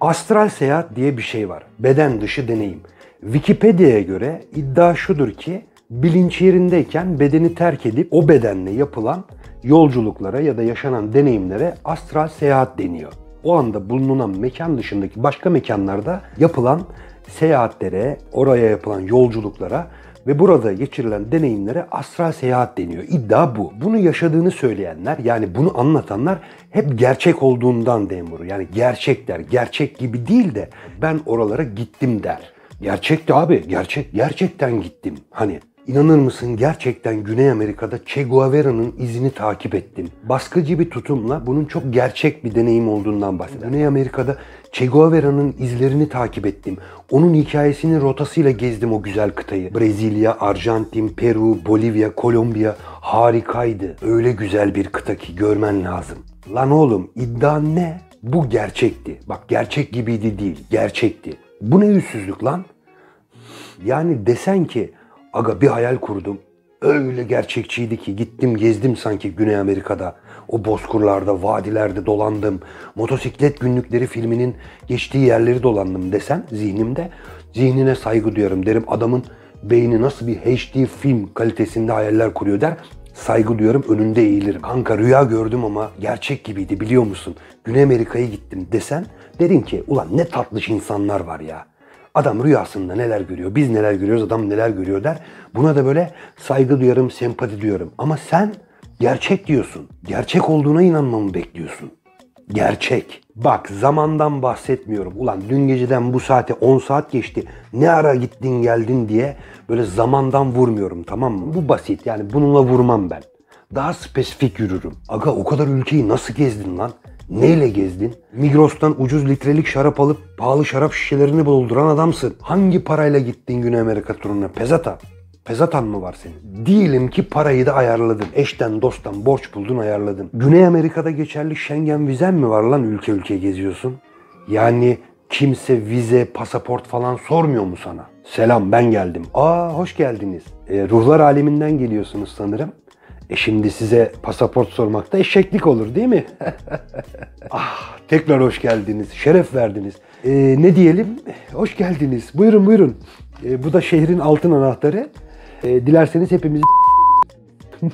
Astral seyahat diye bir şey var. Beden dışı deneyim. Wikipedia'ya göre iddia şudur ki bilinç yerindeyken bedeni terk edip o bedenle yapılan yolculuklara ya da yaşanan deneyimlere astral seyahat deniyor. O anda bulunan mekan dışındaki başka mekanlarda yapılan seyahatlere, oraya yapılan yolculuklara ve burada geçirilen deneyimlere astral seyahat deniyor. İddia bu. Bunu yaşadığını söyleyenler yani bunu anlatanlar hep gerçek olduğundan dem. Yani gerçek der. Gerçek gibi değil de ben oralara gittim der. Gerçekti abi. Gerçek. Gerçekten gittim. Hani İnanır mısın gerçekten Güney Amerika'da Che Guevara'nın izini takip ettim. Baskıcı bir tutumla bunun çok gerçek bir deneyim olduğundan bahsediyor. Güney Amerika'da Che Guevara'nın izlerini takip ettim. Onun hikayesini rotasıyla gezdim o güzel kıtayı. Brezilya, Arjantin, Peru, Bolivya, Kolombiya harikaydı. Öyle güzel bir kıta ki görmen lazım. Lan oğlum iddia ne? Bu gerçekti. Bak gerçek gibiydi değil, gerçekti. Bu ne yüzsüzlük lan? Yani desen ki Aga bir hayal kurdum. Öyle gerçekçiydi ki gittim gezdim sanki Güney Amerika'da. O bozkurlarda, vadilerde dolandım. Motosiklet günlükleri filminin geçtiği yerleri dolandım desen zihnimde. Zihnine saygı duyarım derim. Adamın beyni nasıl bir HD film kalitesinde hayaller kuruyor der. Saygı duyarım önünde eğilirim. Kanka rüya gördüm ama gerçek gibiydi biliyor musun? Güney Amerika'ya gittim desen derim ki ulan ne tatlış insanlar var ya. Adam rüyasında neler görüyor, biz neler görüyoruz, adam neler görüyor der. Buna da böyle saygı duyarım, sempati duyarım. Ama sen gerçek diyorsun. Gerçek olduğuna inanmamı bekliyorsun. Gerçek. Bak zamandan bahsetmiyorum. Ulan dün geceden bu saate 10 saat geçti. Ne ara gittin geldin diye böyle zamandan vurmuyorum tamam mı? Bu basit yani bununla vurmam ben. Daha spesifik yürürüm. Aga o kadar ülkeyi nasıl gezdin lan? Neyle gezdin? Migros'tan ucuz litrelik şarap alıp pahalı şarap şişelerini dolduran adamsın. Hangi parayla gittin Güney Amerika turuna? Pezata. Pezatan mı var senin? Diyelim ki parayı da ayarladın. Eşten dosttan borç buldun ayarladın. Güney Amerika'da geçerli Schengen vizen mi var lan ülke ülke geziyorsun? Yani kimse vize, pasaport falan sormuyor mu sana? Selam ben geldim. Aa hoş geldiniz. E, ruhlar aleminden geliyorsunuz sanırım. E şimdi size pasaport sormakta eşeklik olur değil mi? ah tekrar hoş geldiniz. Şeref verdiniz. E, ne diyelim? Hoş geldiniz. Buyurun buyurun. E, bu da şehrin altın anahtarı. E, dilerseniz hepimiz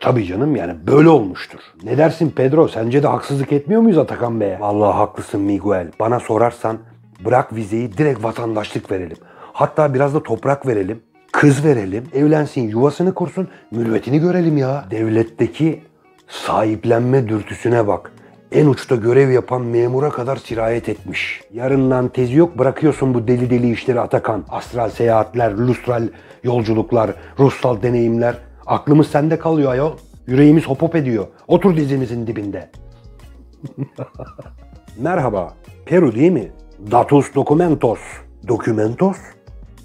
Tabii canım yani böyle olmuştur. Ne dersin Pedro? Sence de haksızlık etmiyor muyuz Atakan Bey'e? Vallahi haklısın Miguel. Bana sorarsan bırak vizeyi direkt vatandaşlık verelim. Hatta biraz da toprak verelim. Kız verelim. Evlensin, yuvasını kursun, mürüvvetini görelim ya. Devletteki sahiplenme dürtüsüne bak. En uçta görev yapan memura kadar sirayet etmiş. Yarından tezi yok bırakıyorsun bu deli deli işleri Atakan. Astral seyahatler, lustral yolculuklar, ruhsal deneyimler. Aklımız sende kalıyor ayol. Yüreğimiz hop hop ediyor. Otur dizimizin dibinde. Merhaba. Peru değil mi? Datus documentos. Documentos?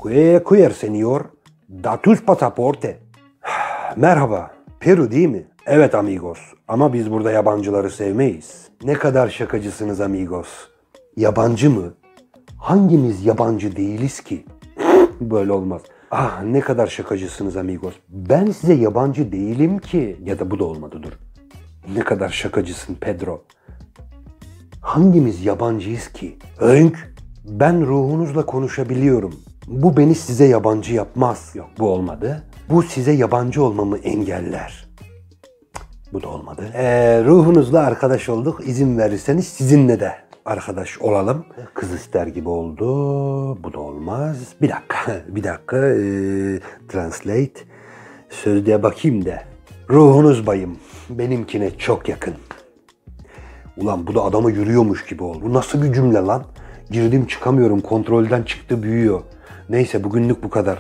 Que queer senior? Datus pasaporte. Merhaba. Peru değil mi? Evet amigos. Ama biz burada yabancıları sevmeyiz. Ne kadar şakacısınız amigos. Yabancı mı? Hangimiz yabancı değiliz ki? Böyle olmaz. Ah ne kadar şakacısınız amigos. Ben size yabancı değilim ki. Ya da bu da olmadı dur. Ne kadar şakacısın Pedro. Hangimiz yabancıyız ki? Önk. Ben ruhunuzla konuşabiliyorum. Bu beni size yabancı yapmaz. Yok bu olmadı. Bu size yabancı olmamı engeller. Bu da olmadı. Ee, ruhunuzla arkadaş olduk. İzin verirseniz sizinle de arkadaş olalım. Kız ister gibi oldu. Bu da olmaz. Bir dakika. Bir dakika. Ee, translate. Sözlüğe bakayım da. Ruhunuz bayım. Benimkine çok yakın. Ulan bu da adama yürüyormuş gibi oldu. Bu nasıl bir cümle lan? Girdim çıkamıyorum. Kontrolden çıktı büyüyor. Neyse bugünlük bu kadar.